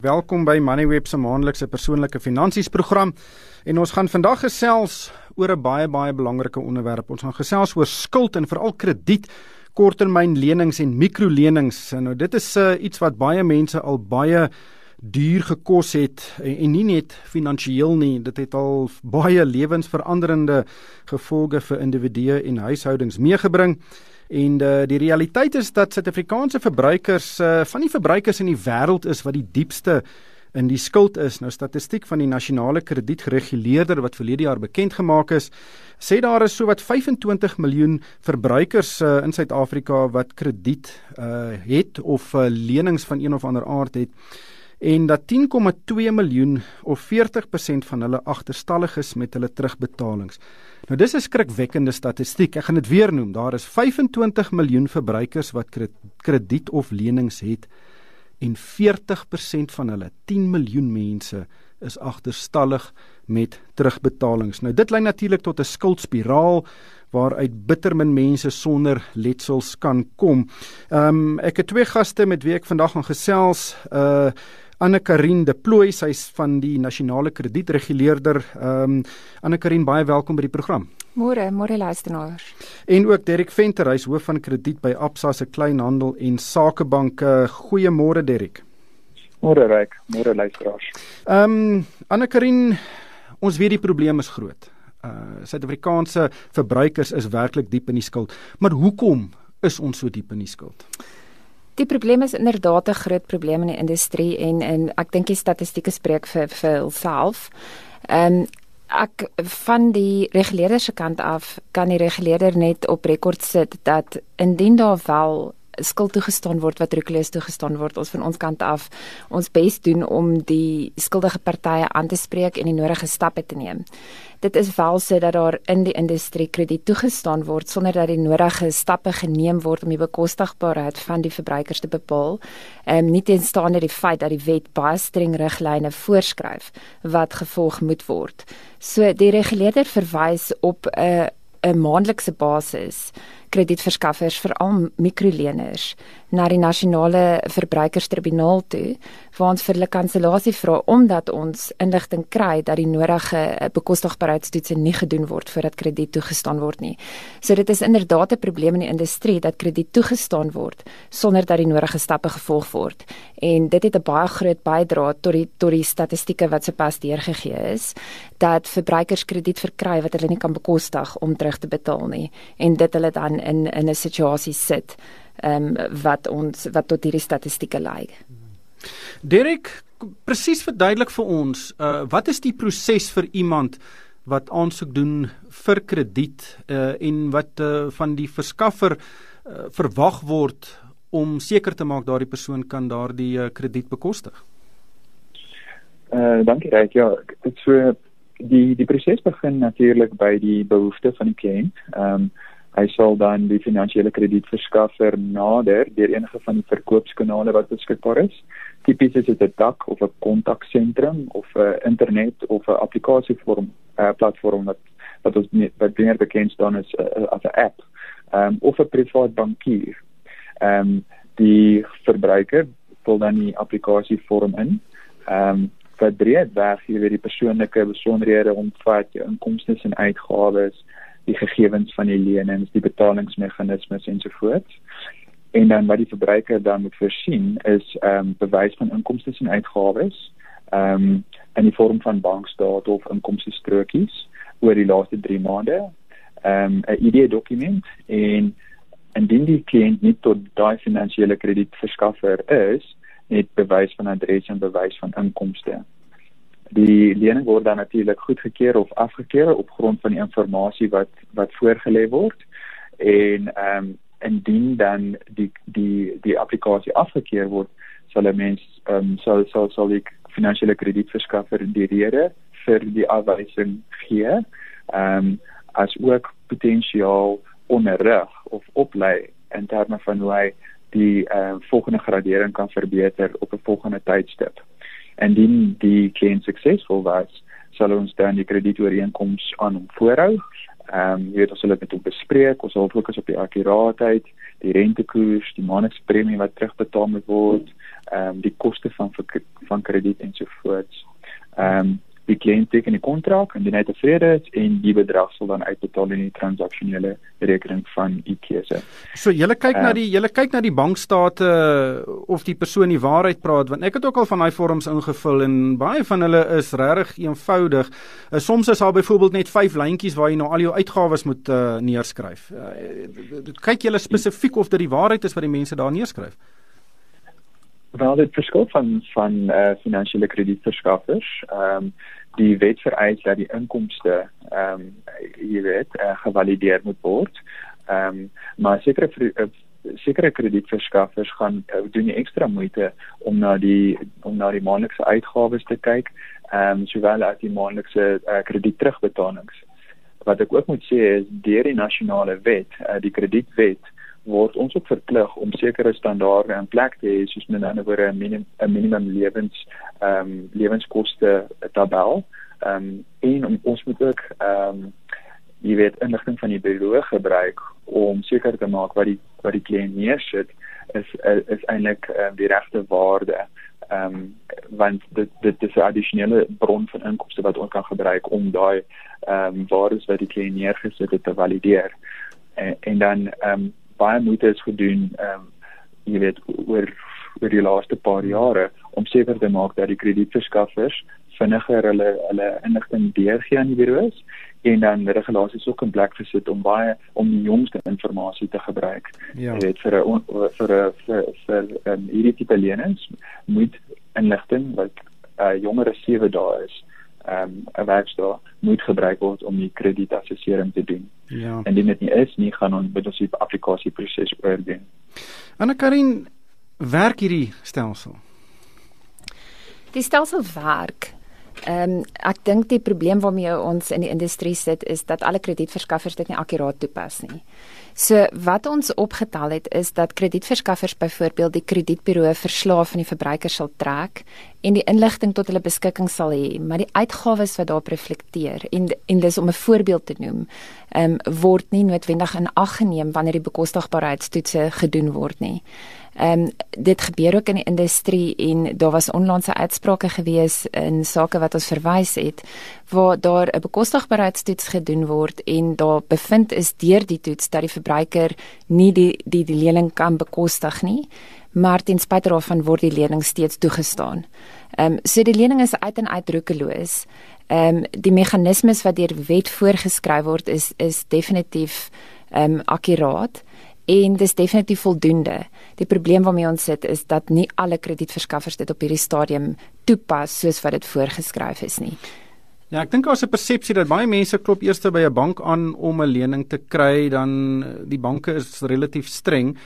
Welkom by Moneyweb se maandelikse persoonlike finansies program. En ons gaan vandag gesels oor 'n baie baie belangrike onderwerp. Ons gaan gesels oor skuld en veral krediet, korttermyn lenings en mikrolenings. Nou dit is uh, iets wat baie mense al baie duur gekos het en, en nie net finansiëel nie, dit het al baie lewensveranderende gevolge vir individue en huishoudings meegebring. En uh, die realiteit is dat Suid-Afrikaanse verbruikers uh, van die verbruikers in die wêreld is wat die diepste in die skuld is. Nou statistiek van die nasionale kredietgereguleerder wat verlede jaar bekend gemaak is, sê daar is sowat 25 miljoen verbruikers uh, in Suid-Afrika wat krediet uh, het of uh, lenings van een of ander aard het en dat 10,2 miljoen of 40% van hulle agterstallig is met hulle terugbetalings. Nou dis 'n skrikwekkende statistiek. Ek gaan dit weer noem. Daar is 25 miljoen verbruikers wat krediet of lenings het en 40% van hulle, 10 miljoen mense, is agterstallig met terugbetalings. Nou dit lei natuurlik tot 'n skuldspiraal waaruit bitter min mense sonder letsels kan kom. Ehm um, ek het twee gaste met wie ek vandag gaan gesels. Uh Anne Karin de Plooi, sy's van die nasionale kredietreguleerder. Ehm um, Anne Karin, baie welkom by die program. Môre, môre luisteraars. En ook Derek Venter, hy's hoof van krediet by Absa se kleinhandel en sakebank. Goeiemôre Derek. Môre Ryk, môre luisteraars. Ehm um, Anne Karin, ons weet die probleem is groot. Uh Suid-Afrikaanse verbruikers is werklik diep in die skuld. Maar hoekom is ons so diep in die skuld? Die probleem is inderdaad 'n groot probleem in die industrie en en ek dink die statistieke spreek vir vir hulself. Ehm um, ek van die reguleerder se kant af kan die reguleerder net op rekord sit dat indien daar wel skuld toegestaan word wat rukleus toegestaan word ons van ons kant af ons bes doen om die skuldige partye aan te spreek en die nodige stappe te neem. Dit is wel so dat daar in die industrie krediet toegestaan word sonder dat die nodige stappe geneem word om die bekostigbaarheid van die verbruikers te bepaal. Ehm um, nie teenstaande die feit dat die wet baie streng riglyne voorskryf wat gevolg moet word. So die reguleerder verwys op 'n uh, 'n maandelikse basis kredietverskaffers veral mikroleners na die nasionale verbruikerstribunaal toe waar ons vir hulle kansellasie vra omdat ons inligting kry dat die nodige bekostigbaarheidstoetse nie gedoen word voordat krediet toegestaan word nie. So dit is inderdaad 'n probleem in die industrie dat krediet toegestaan word sonder dat die nodige stappe gevolg word. En dit het 'n baie groot bydrae tot die tot die statistieke wat sopas deurgegee is dat verbruikers krediet verkry wat hulle nie kan bekostig om terug te betaal nie en dit hulle dan in in 'n situasie sit ehm um, wat ons wat tot hierdie statistieke lei. Derek, presies verduidelik vir ons, uh wat is die proses vir iemand wat aansoek doen vir krediet uh en wat uh van die verskaffer uh, verwag word om seker te maak daardie persoon kan daardie uh, krediet bekostig? Uh dankie Ryk. Ja, dit so die die proses begin natuurlik by die behoeftes van die kliënt. Ehm um, hy sal dan die finansiële kredietverskaffer nader deur enige van die verkoopskanale wat beskikbaar is. Tipies is dit 'n dak of 'n kontaksentrum of 'n internet of 'n applikasievorm uh, platform wat wat ons nie, wat meer bekend staan as uh, as 'n app. Um, of 'n privaat bankier. Ehm um, die verbruiker vul dan die applikasievorm in. Ehm um, vir breedweg jy weet die persoonlike besonderhede omvat jou inkomste en uitgawes die gegevens van die lenings, die betalingsmeganismes ensovoorts. En dan wat die verbruiker dan moet voorsien is ehm um, bewys van inkomste en uitgawes ehm um, in die vorm van bankstate of inkomste strokies oor die laaste 3 maande. Ehm um, 'n ID-dokument en indien die kliënt nie tot daai finansiële kredietverskaffer is, net bewys van adres en bewys van inkomste. Die lening word dan natuurlik goedgekeur of afgekeur op grond van die inligting wat wat voorgelê word. En ehm um, indien dan die die die applikasie afgekeur word sal 'n mens ehm um, sal sal sal die finansiële kredietverskaffer die rede vir die afwysing gee ehm um, as ook potensiaal onderrig of oplei in terme van hoe hy die ehm uh, volgende gradering kan verbeter op 'n volgende tydstip indien die kliënt suksesvol was, sal ons dan die kredietooreenkoms aan hom voorhou Ehm um, jy weet ons sal dit met hom bespreek. Ons sal fokus op die akkuraatheid, die rentekoers, die maandelikse premie wat terugbetaal moet word, ehm um, die koste van van krediet ensovoorts. Ehm um, die kliënt teken die kontrak en die net tevrede is en die bedrag sal dan uitbetaal in die transaksionele rekening van u keuse. So julle kyk uh, na die julle kyk na die bankstate of die persoon die waarheid praat want ek het ook al van daai vorms ingevul en baie van hulle is regtig eenvoudig. Uh, soms is daar byvoorbeeld net 5 lyntjies waar jy nou al jou uitgawes moet uh, neerskryf. Uh, kyk julle spesifiek of dit die waarheid is wat die mense daar neerskryf. Wel dit verskil van van uh, finansiële kredietverskaffers. Ehm um, die wet vereis dat die inkomste ehm um, jy weet uh, gevalideer moet word. Ehm um, maar sekere uh, sekere kredietverskaffers gaan uh, doen die ekstra moeite om na die om na die maandelikse uitgawes te kyk, ehm um, sowel as die maandelikse uh, krediet terugbetalings. Wat ek ook moet sê is deur die nasionale wet, uh, die kredietwet word ons ook verplig om sekere standaarde in plek te hê soos met ander woorde 'n minimum 'n minimum lewens ehm um, lewenskoste tabel. Ehm um, en om, ons moet ook ehm um, jy weet inligting van die bureau gebruik om seker te maak wat die wat die kliënt neersit is is eintlik uh, die regte waarde. Ehm um, want dit dit is 'n addisionele bron van inkomste wat ons kan gebruik om daai ehm um, waardes wat die kliënt neergesit het te valideer. En, en dan ehm um, baie moeite is gedoen ehm um, jy weet oor oor die laaste paar jare om seker te maak dat die kredietverskaffers vinniger hulle hulle inligting deurgee aan die bureaus en dan regulasies ook in plek gesit om baie om die jongste inligting te gebruik. Ja. Jy weet vir 'n vir 'n vir vir um, hierdie tipe lenings moet inligting wat uh, jonger as 7 dae is ehm um, 'n werkstaal moet gebruik word om die kredietassessering te doen. Ja. En dit nie is nie gaan ons met ons die applikasieproses oordoen. Anna Karin werk hierdie stelsel. Die stelsel werk. Ehm um, ek dink die probleem waarmee ons in die industrie sit is dat alle kredietverskaffers dit nie akkuraat toepas nie. So wat ons opgetel het is dat kredietverskaffers byvoorbeeld die kredietburo verslae van die verbruiker sal trek en die inligting tot hulle beskikking sal hê, maar die uitgawes wat daarop reflekteer en en dis om 'n voorbeeld te noem, ehm um, word nie noodwendig in ag geneem wanneer die bekostigbaarheidstoetse gedoen word nie. Ehm um, dit gebeur ook in die industrie en daar was onlangse uitsprake gewees in sake wat ons verwys het waar daar 'n bekostigbaarheidstoets gedoen word en daar bevind is deur die toets dat die verbruiker nie die die die lening kan bekostig nie maar ten spyte daarvan word die lening steeds toegestaan. Ehm um, so die lening is uit en uit roekeloos. Ehm um, die meganismes wat deur wet voorgeskryf word is is definitief ehm um, akkuraat en dis definitief voldoende. Die probleem waarmee ons sit is dat nie alle kredietverskaffers dit op hierdie stadium toepas soos wat dit voorgeskryf is nie. Ja, ek dink daar's 'n persepsie dat baie mense klop eers by 'n bank aan om 'n lening te kry, dan die banke is relatief streng.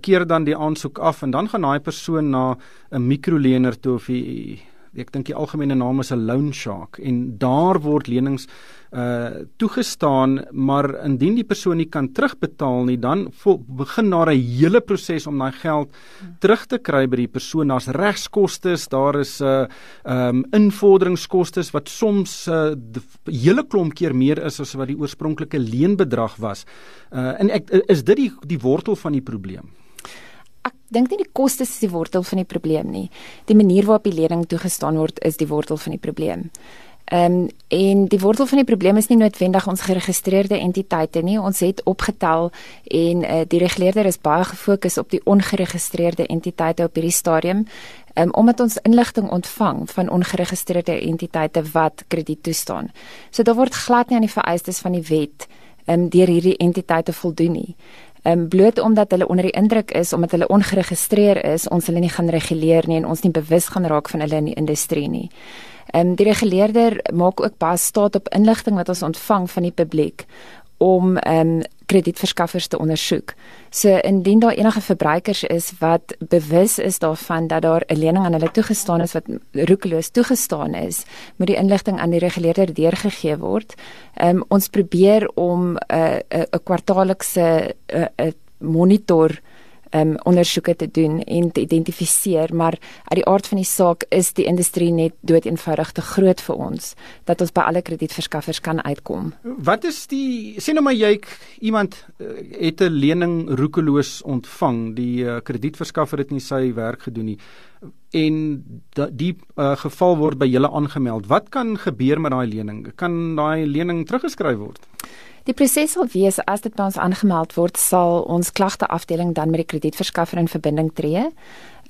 Keer dan die aansoek af en dan gaan daai persoon na 'n mikrolener toe of die ek dink die algemene naam is 'n loan shark en daar word lenings uh toegestaan maar indien die persoon nie kan terugbetaal nie dan vol, begin daar 'n hele proses om daai geld terug te kry by die persoon daar's regskoste daar is 'n uh, um invorderingskoste wat soms 'n uh, hele klomp keer meer is as wat die oorspronklike leenbedrag was uh en ek is dit die die wortel van die probleem dink nie die kostes is die wortel van die probleem nie. Die manier waarop die lening toegestaan word is die wortel van die probleem. Ehm um, en die wortel van die probleem is nie noodwendig ons geregistreerde entiteite nie. Ons het opgetel en uh, die reguleerder is baie gefokus op die ongeregistreerde entiteite op hierdie stadium. Um, omdat ons inligting ontvang van ongeregistreerde entiteite wat krediet toestaan. So daar word glad nie aan die vereistes van die wet um, deur hierdie entiteite voldoen nie um, bloot omdat hulle onder die indruk is omdat hulle ongeregistreer is, ons hulle nie gaan reguleer nie en ons nie bewus gaan raak van hulle in die industrie nie. Ehm um, die reguleerder maak ook baie staat op inligting wat ons ontvang van die publiek om ehm um, kredietverskaffers te ondersoek. So indien daar enige verbruikers is wat bewus is daarvan dat daar 'n lening aan hulle toegestaan is wat roekeloos toegestaan is, moet die inligting aan die reguleerder deurgegee word. Ehm um, ons probeer om 'n uh, 'n uh, 'n kwartaallikse 'n uh, uh, monitor um ondersoeke te doen en te identifiseer, maar uit die aard van die saak is die industrie net dood eenvoudig te groot vir ons dat ons by alle kredietverskaffers kan uitkom. Wat is die sê nou maar jy iemand uh, het 'n lening roekeloos ontvang, die uh, kredietverskaffer het nie sy werk gedoen nie en die uh, geval word by julle aangemeld. Wat kan gebeur met daai lening? Kan daai lening teruggeskryf word? Die proses sal wees as dit by ons aangemeld word, sal ons klagte afdeling dan met die kredietverskaffer in verbinding tree.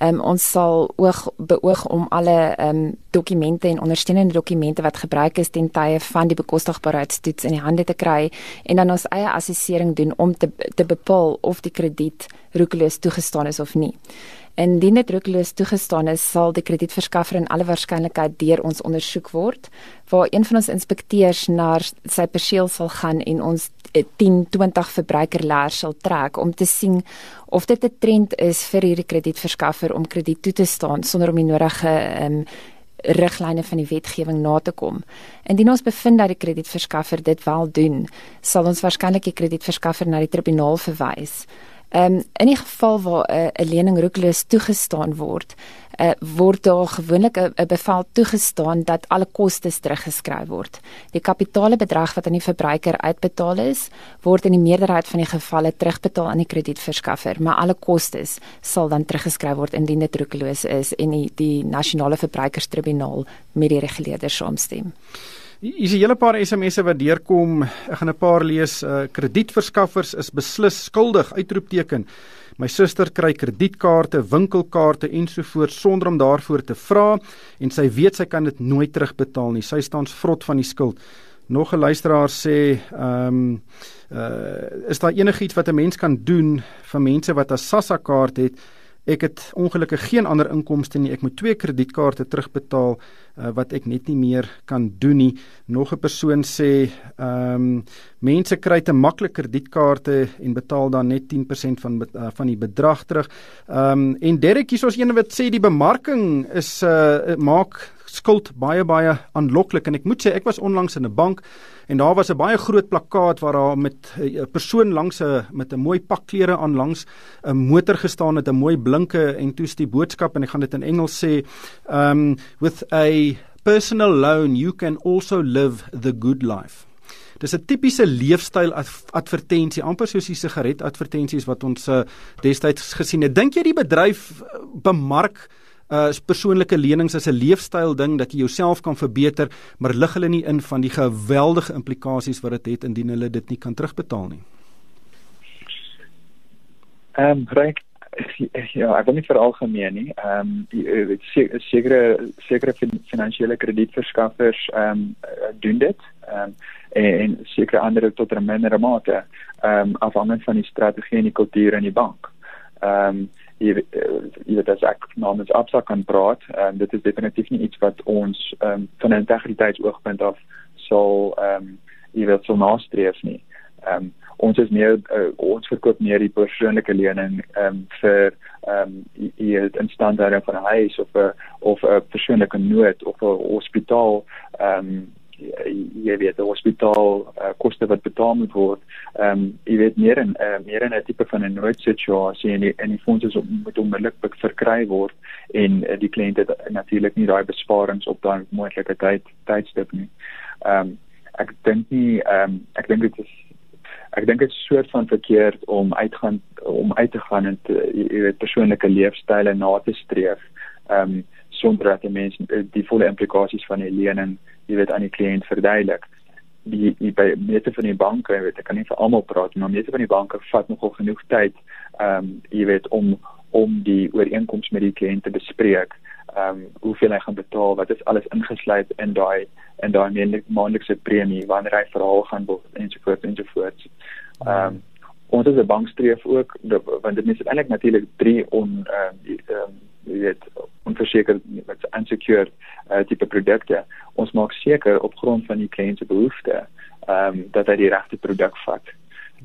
Um, ons sal oog beoog om alle um, dokumente en ondersteunende dokumente wat gebruik is ten tye van die bekostigbaarheidstoets in die hande te kry en dan ons eie assessering doen om te te bepaal of die krediet roekeloos toegestaan is of nie. Indien dit roekeloos toegestaan is, sal die kredietverskaffer in alle waarskynlikheid deur ons ondersoek word, waar een van ons inspekteurs na sy perseel sal gaan en ons 10-20 eh, verbruikerleers sal trek om te sien of dit 'n trend is vir hierdie kredietverskaffer om krediet toe te staan sonder om die nodige um, riglyne van die wetgewing na te kom. Indien ons bevind dat die kredietverskaffer dit wel doen, sal ons waarskynlik die kredietverskaffer na die tribunaal verwys. Ehm um, in die geval waar 'n uh, lening roekeloos toegestaan word, uh, word daar gewoonlik 'n bevel toegestaan dat alle kostes teruggeskryf word. Die kapitaalbedrag wat aan die verbruiker uitbetaal is, word in die meerderheid van die gevalle terugbetaal aan die kredietverskaffer, maar alle kostes sal dan teruggeskryf word indien dit roekeloos is en die, die nasionale verbruikerstribunaal met die reguleerders saamstem. Hier is 'n hele paar SMS'e wat deurkom. Ek gaan 'n paar lees. Uh, kredietverskaffers is beslis skuldig uitroepteken. My suster kry kredietkaarte, winkelkaarte ensovoorts sonder om daarvoor te vra en sy weet sy kan dit nooit terugbetaal nie. Sy staan vrot van die skuld. Nog 'n luisteraar sê, ehm um, uh, is daar enigiets wat 'n mens kan doen vir mense wat 'n SASSA kaart het? Ek het ongelukkig geen ander inkomste nie. Ek moet twee kredietkaarte terugbetaal uh, wat ek net nie meer kan doen nie. Nog 'n persoon sê, ehm um, mense kry te maklik kredietkaarte en betaal dan net 10% van uh, van die bedrag terug. Ehm um, en Derek hier is ons een wat sê die bemarking is uh, maak skuld baie baie aanloklik en ek moet sê ek was onlangs in 'n bank en daar was 'n baie groot plakkaat waar daar met 'n persoon langs 'n met 'n mooi pak klere aan langs 'n motor gestaan het 'n mooi blinke en toets die boodskap en ek gaan dit in Engels sê um with a personal loan you can also live the good life Dis 'n tipiese leefstyl advertensie, amper soos die sigaret advertensies wat ons uh, destyds gesien het. Dink jy die bedryf uh, bemark uh persoonlike lenings as 'n leefstyl ding dat jy jouself kan verbeter, maar lig hulle nie in van die geweldige implikasies wat dit het indien hulle dit nie kan terugbetaal nie. Ehm um, reg ja, ek wil nie vir algemeen nie. Ehm um, sekere sekere finansiële kredietverskaffers ehm um, doen dit. Ehm um, en sekere ander tot 'n mindere mate ehm um, afhangend van die strategie en die kultuur in die bank. Ehm um, jy uh, jy weet as ek namens Absa kan praat um, dit is definitief nie iets wat ons um, van 'n integriteitsoogpunt af sal ehm um, jy weet so nastreef nie. Ehm um, ons is meer uh, ons verkoop meer die persoonlike lening ehm um, vir ehm um, weet instandhouding van 'n huis of 'n of 'n persoonlike nood of 'n hospitaal ehm um, jy weet die hospitaal uh, koste wat betaal moet word. Ehm um, jy weet meer en uh, meer in 'n tipe van 'n noodsituasie en die, en die fondse om, moet onmiddellik verkry word en uh, die kliënt het natuurlik nie daai besparings op daai moontlike tyd tydstip nie. Ehm um, ek dink nie ehm um, ek dink dit is ek dink dit is soort van verkeerd om uitgaan om uit te gaan en te, jy weet persoonlike leefstyle na te streef. Ehm um, sonder dat die mense die volle implikasies van die lening jy weet aan die kliënt verduidelik. Die, die by meeste van die banke, jy weet ek kan nie vir almal praat nie, maar meeste van die banke vat nogal genoeg tyd ehm um, jy weet om om die ooreenkoms met die kliënt te bespreek. Ehm um, hoeveel hy gaan betaal, wat is alles ingesluit in daai in daai maandelikse premie wanneer hy verhaal gaan word ensovoorts ensovoorts. Ehm um, ons as 'n bank streef ook want dit is eintlik natuurlik drie on ehm um, jy weet onverseker met unsecured uh, tipe produkte. Ons maak seker op grond van die kliënt se behoeftes ehm um, dat hy die regte produk vat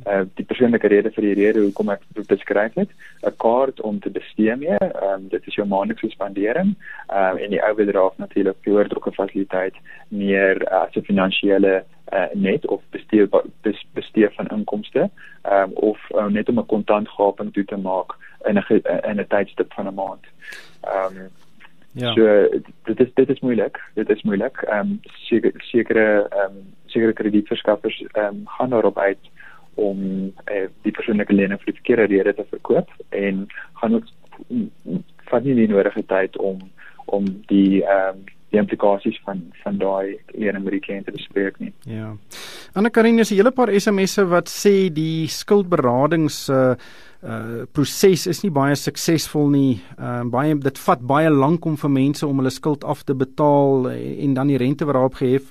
uh die persoonlike rede vir die rede hoekom ek dit beskryf het, 'n kaart om te bestee mee. Ehm um, dit is jou maandelikse spandering. Ehm um, en die overdraft natuurlik die oortrokke fasiliteit meer uh, as 'n finansiële uh, net of bestee bestee van inkomste ehm um, of uh, net om 'n kontantgaping toe te maak in 'n in 'n tydstip van 'n maand. Ehm um, Ja. So dit is dit is moeilik. Dit is moeilik. Ehm um, sekere sekere ehm um, sekere kredietverskaffers ehm um, gaan daarop uit om uh, die persoonlike lening vir die verkeerde rede te verkoop en gaan ook vat nie die nodige tyd om om die ehm um, die implikasies van van daai lening met die kliënt te bespreek nie. Ja. Anna Karine, is 'n hele paar SMS'e wat sê die skuldberadings uh uh proses is nie baie suksesvol nie. Ehm uh, baie dit vat baie lank om vir mense om hulle skuld af te betaal en, en dan die rente wat daarop gehef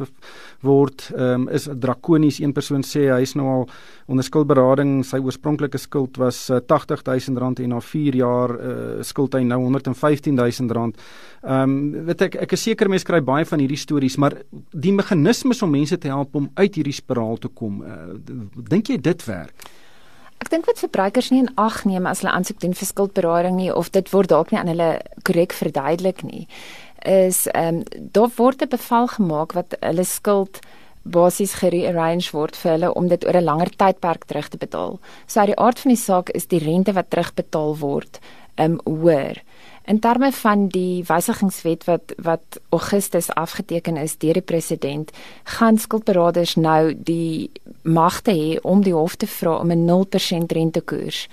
word, ehm um, is drakonies. Een persoon sê hy is nou al onder skuldberading, sy oorspronklike skuld was uh, R80000 en na 4 jaar uh skuld hy nou R115000. Ehm um, weet ek ek is seker mense kry baie van hierdie stories, maar die meganismes om mense te help om uit hierdie spiraal te kom, uh, dink jy dit werk? Ek dink wat verbruikers nie in ag neem as hulle aansoek doen vir skuldberading nie of dit word dalk nie aan hulle korrek verduidelik nie is ehm um, daar word 'n bevel gemaak wat hulle skuld basies gerearrange word vir hulle om dit oor 'n langer tydperk terug te betaal. So uit die aard van die saak is die rente wat terugbetaal word ehm um, hoër. In terme van die wysigingswet wat wat Augustus afgeteken is deur die president, gaan skuldberaders nou die magte hê om die hof te vra om 'n 0% rentekoers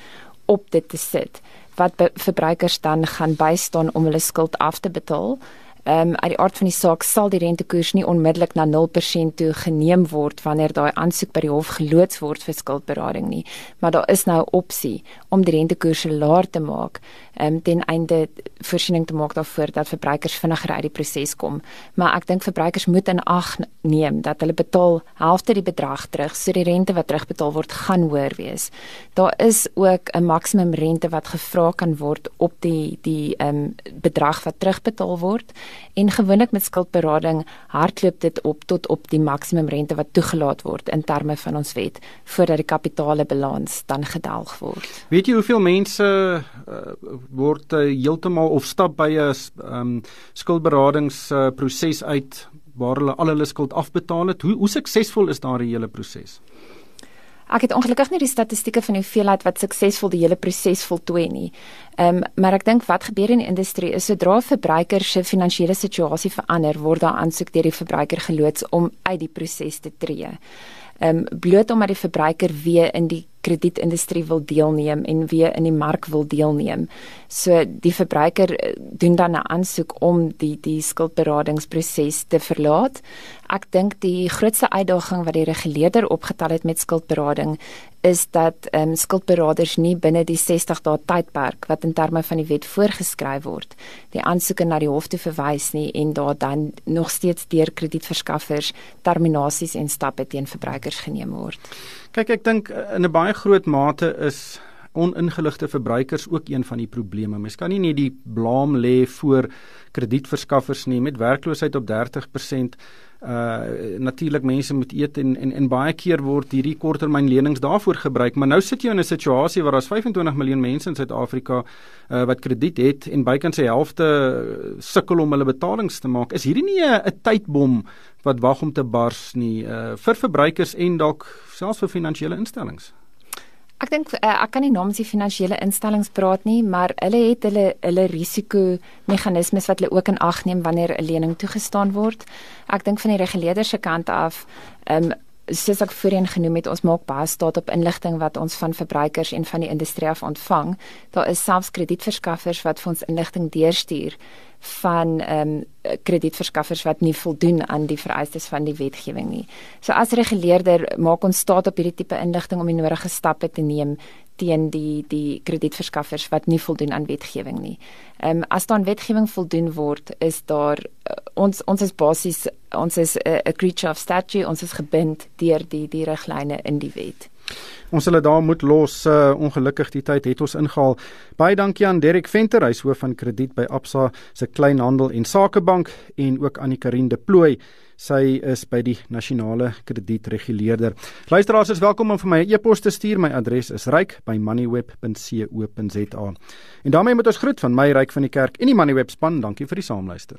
op dit te sit wat verbruikers dan gaan bystaan om hulle skuld af te betaal Ehm um, uit die aard van die saak sal die rentekoers nie onmiddellik na 0% toe geneem word wanneer daai aansoek by die hof geloods word vir skuldberading nie, maar daar is nou 'n opsie om die rentekoers laer te maak, ehm um, ten einde voorsiening te maak daarvoor dat verbruikers vinniger uit die proses kom. Maar ek dink verbruikers moet in ag neem dat hulle betaal helfte die bedrag terug, so die rente wat terugbetaal word gaan hoër wees. Daar is ook 'n maksimum rente wat gevra kan word op die die ehm um, bedrag wat terugbetaal word en gewoonlik met skuldberading hardloop dit op tot op die maksimum rente wat toegelaat word in terme van ons wet voordat die kapitale balans dan gedelg word. Weet jy hoeveel mense uh, word uh, heeltemal of stap by 'n um, skuldberadingsproses uh, uit waar hulle al hulle skuld afbetaal het? Hoe hoe suksesvol is daardie hele proses? Ek het ongelukkig nie die statistieke van hoeveelheid wat suksesvol die hele proses voltooi nie. Ehm um, maar ek dink wat gebeur in die industrie is sodra verbruikers se finansiële situasie verander, word daar aansoek deur die verbruiker geloods om uit die proses te tree. Ehm um, bloot omdat die verbruiker weer in die kredietindustrie wil deelneem en weer in die mark wil deelneem. So die verbruiker eh, doen dan 'n aansoek om die die skuldberadingsproses te verlaat. Ek dink die grootste uitdaging wat die reguleerder opgetel het met skuldberading is dat ehm um, skuldberaders nie binne die 60 dae tydperk wat in terme van die wet voorgeskryf word, die aansoeke na die hof te verwys nie en daar dan nog steeds deur kredietverskaffers terminasies en stappe teen verbruikers geneem word. Kyk, ek dink eh, in 'n baie groot mate is oningeligte verbruikers ook een van die probleme. Mens kan nie net die blame lê voor kredietverskaffers nie met werkloosheid op 30% uh natuurlik mense moet eet en en en baie keer word hierdie korttermynlenings daarvoor gebruik. Maar nou sit jy in 'n situasie waar daar's 25 miljoen mense in Suid-Afrika uh wat krediet het en bykans die helfte sukkel om hulle betalings te maak. Is hierdie nie 'n tydbom wat wag om te bars nie uh vir verbruikers en dalk selfs vir finansiële instellings Ek dink uh, ek kan nie namens die finansiële instellings praat nie, maar hulle het hulle hulle risiko meganismes wat hulle ook in ag neem wanneer 'n lening toegestaan word. Ek dink van die reguleerder se kant af, ehm um, soos ek voorheen genoem het, ons maak baie staat op inligting wat ons van verbruikers en van die industrie af ontvang. Daar is selfs kredietverskaffers wat vir ons inligting deurstuur van ehm um, kredietverskaffers wat nie voldoen aan die vereistes van die wetgewing nie. So as reguleerder maak ons staat op hierdie tipe inligting om die nodige stappe te neem teen die die kredietverskaffers wat nie voldoen aan wetgewing nie. Ehm um, as dan wetgewing voldoen word, is daar uh, ons ons is basies ons is 'n uh, creature of statute, ons is gebind deur die die riglyne in die wet. Ons hulle daar moet los uh, ongelukkig die tyd het ons ingehaal. Baie dankie aan Derek Venter, hy's hoof van krediet by Absa se kleinhandel en sakebank en ook aan die Karin de Plooy. Sy is by die nasionale kredietreguleerder. Luisteraars is welkom om vir my 'n e e-pos te stuur. My adres is ryk@moneyweb.co.za. En daarmee moet ons groet van my ryk van die kerk en die Moneyweb span. Dankie vir die saamluister.